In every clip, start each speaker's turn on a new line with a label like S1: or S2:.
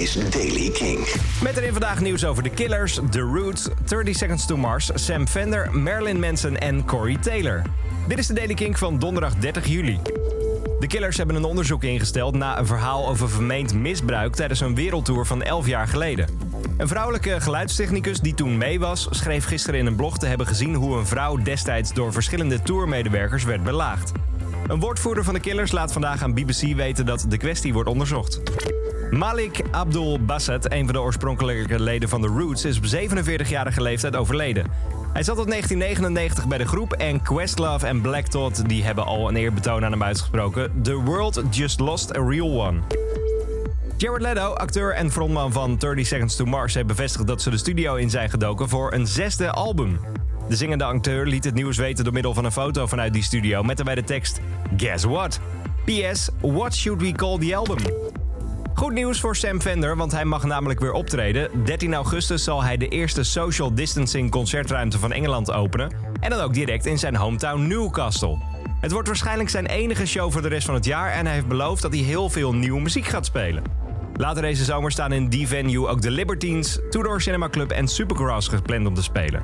S1: is Daily King.
S2: Met erin vandaag nieuws over The Killers, The Roots, 30 Seconds to Mars, Sam Fender, Marilyn Manson en Corey Taylor. Dit is de Daily King van donderdag 30 juli. De Killers hebben een onderzoek ingesteld na een verhaal over vermeend misbruik tijdens een wereldtour van 11 jaar geleden. Een vrouwelijke geluidstechnicus die toen mee was, schreef gisteren in een blog te hebben gezien hoe een vrouw destijds door verschillende tourmedewerkers werd belaagd. Een woordvoerder van de Killers laat vandaag aan BBC weten dat de kwestie wordt onderzocht. Malik Abdul Bassett, een van de oorspronkelijke leden van The Roots, is op 47-jarige leeftijd overleden. Hij zat tot 1999 bij de groep en Questlove en Black Thought die hebben al een eerbetoon aan hem uitgesproken. The world just lost a real one. Jared Leto, acteur en frontman van 30 Seconds to Mars, heeft bevestigd dat ze de studio in zijn gedoken voor een zesde album. De zingende acteur liet het nieuws weten door middel van een foto vanuit die studio met daarbij de tekst Guess what? PS, what should we call the album? Goed nieuws voor Sam Fender, want hij mag namelijk weer optreden. 13 augustus zal hij de eerste social distancing concertruimte van Engeland openen. En dan ook direct in zijn hometown Newcastle. Het wordt waarschijnlijk zijn enige show voor de rest van het jaar en hij heeft beloofd dat hij heel veel nieuwe muziek gaat spelen. Later deze zomer staan in die venue ook de Libertines, Tudor Cinema Club en Supergrass gepland om te spelen.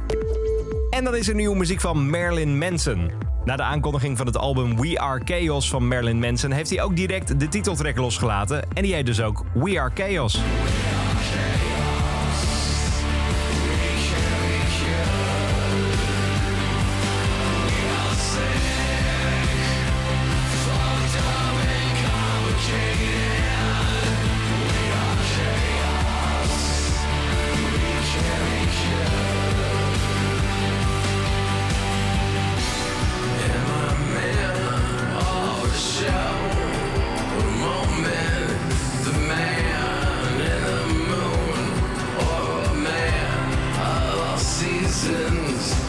S2: En dan is er nieuwe muziek van Marilyn Manson. Na de aankondiging van het album We Are Chaos van Marilyn Manson heeft hij ook direct de titeltrack losgelaten. En die heet dus ook We Are Chaos.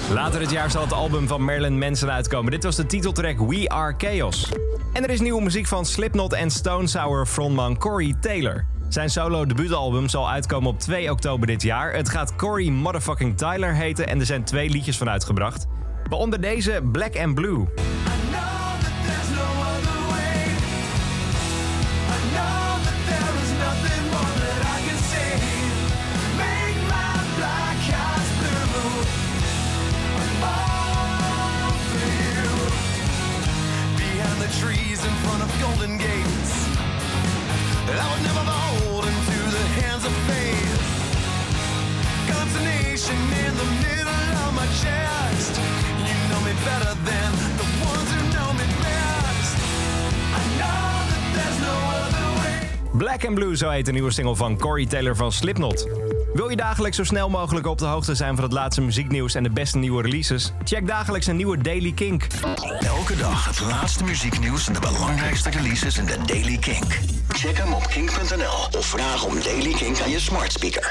S2: Later dit jaar zal het album van Marilyn Manson uitkomen. Dit was de titeltrack We Are Chaos. En er is nieuwe muziek van Slipknot en Stone Sour frontman Corey Taylor. Zijn solo debuutalbum zal uitkomen op 2 oktober dit jaar. Het gaat Corey Motherfucking Tyler heten en er zijn twee liedjes van uitgebracht. Waaronder deze Black and Blue.
S3: Trees in front of golden gates. I would never fall into the hands of fate. Consternation in the middle of my chest. You know me better than the ones who know me best. I know that there's no other way.
S2: Black and Blue, zo heet de nieuwe single van Corey Taylor van Slipknot. Wil je dagelijks zo snel mogelijk op de hoogte zijn van het laatste muzieknieuws en de beste nieuwe releases? Check dagelijks een nieuwe Daily Kink.
S1: Elke dag het laatste muzieknieuws en de belangrijkste releases in de Daily Kink. Check hem op kink.nl of vraag om Daily Kink aan je smart speaker.